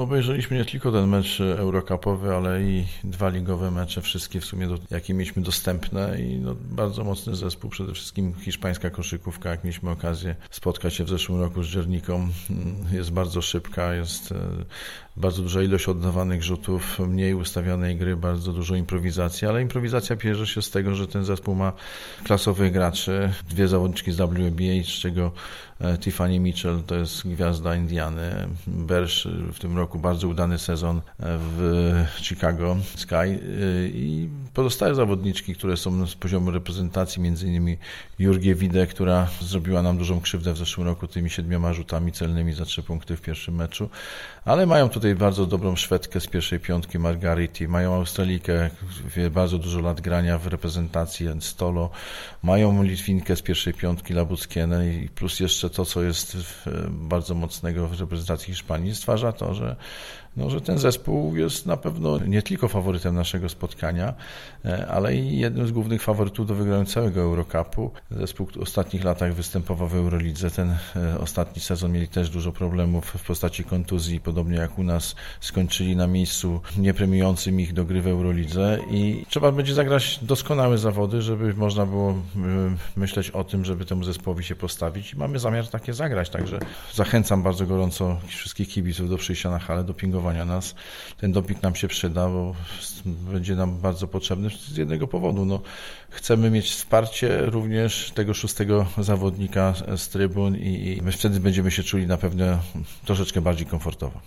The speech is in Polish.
No obejrzeliśmy nie tylko ten mecz eurocupowy, ale i dwa ligowe mecze, wszystkie w sumie, do, jakie mieliśmy dostępne i no, bardzo mocny zespół, przede wszystkim hiszpańska koszykówka, jak mieliśmy okazję spotkać się w zeszłym roku z Dzierniką, mm, jest bardzo szybka, jest e, bardzo duża ilość oddawanych rzutów, mniej ustawianej gry, bardzo dużo improwizacji, ale improwizacja bierze się z tego, że ten zespół ma klasowych graczy, dwie zawodniczki z WNBA, z czego e, Tiffany Mitchell to jest gwiazda Indiany, Bersz w tym roku bardzo udany sezon w Chicago Sky e, i pozostałe zawodniczki, które są z poziomu reprezentacji, między innymi Jurgie Wide, która zrobiła nam dużą krzywdę w zeszłym roku tymi siedmioma rzutami celnymi za trzy punkty w pierwszym meczu, ale mają tutaj bardzo dobrą Szwedkę z pierwszej piątki Margarity, mają Australijkę, bardzo dużo lat grania w reprezentacji Stolo, mają Litwinkę z pierwszej piątki Labuckiene i plus jeszcze to, co jest bardzo mocnego w reprezentacji Hiszpanii, stwarza to, że no, że ten zespół jest na pewno nie tylko faworytem naszego spotkania, ale i jednym z głównych faworytów do wygrania całego Eurocupu. Zespół w ostatnich latach występował w Eurolidze. Ten e, ostatni sezon mieli też dużo problemów w postaci kontuzji, podobnie jak u nas skończyli na miejscu niepremiującym ich do gry w Eurolidze i trzeba będzie zagrać doskonałe zawody, żeby można było e, myśleć o tym, żeby temu zespołowi się postawić i mamy zamiar takie zagrać, także zachęcam bardzo gorąco wszystkich kibiców do przyjścia na halę dopingowania nas. Ten doping nam się przyda, bo będzie nam bardzo potrzebny z jednego powodu. No, chcemy mieć wsparcie również tego szóstego zawodnika z trybun i my wtedy będziemy się czuli na pewno troszeczkę bardziej komfortowo.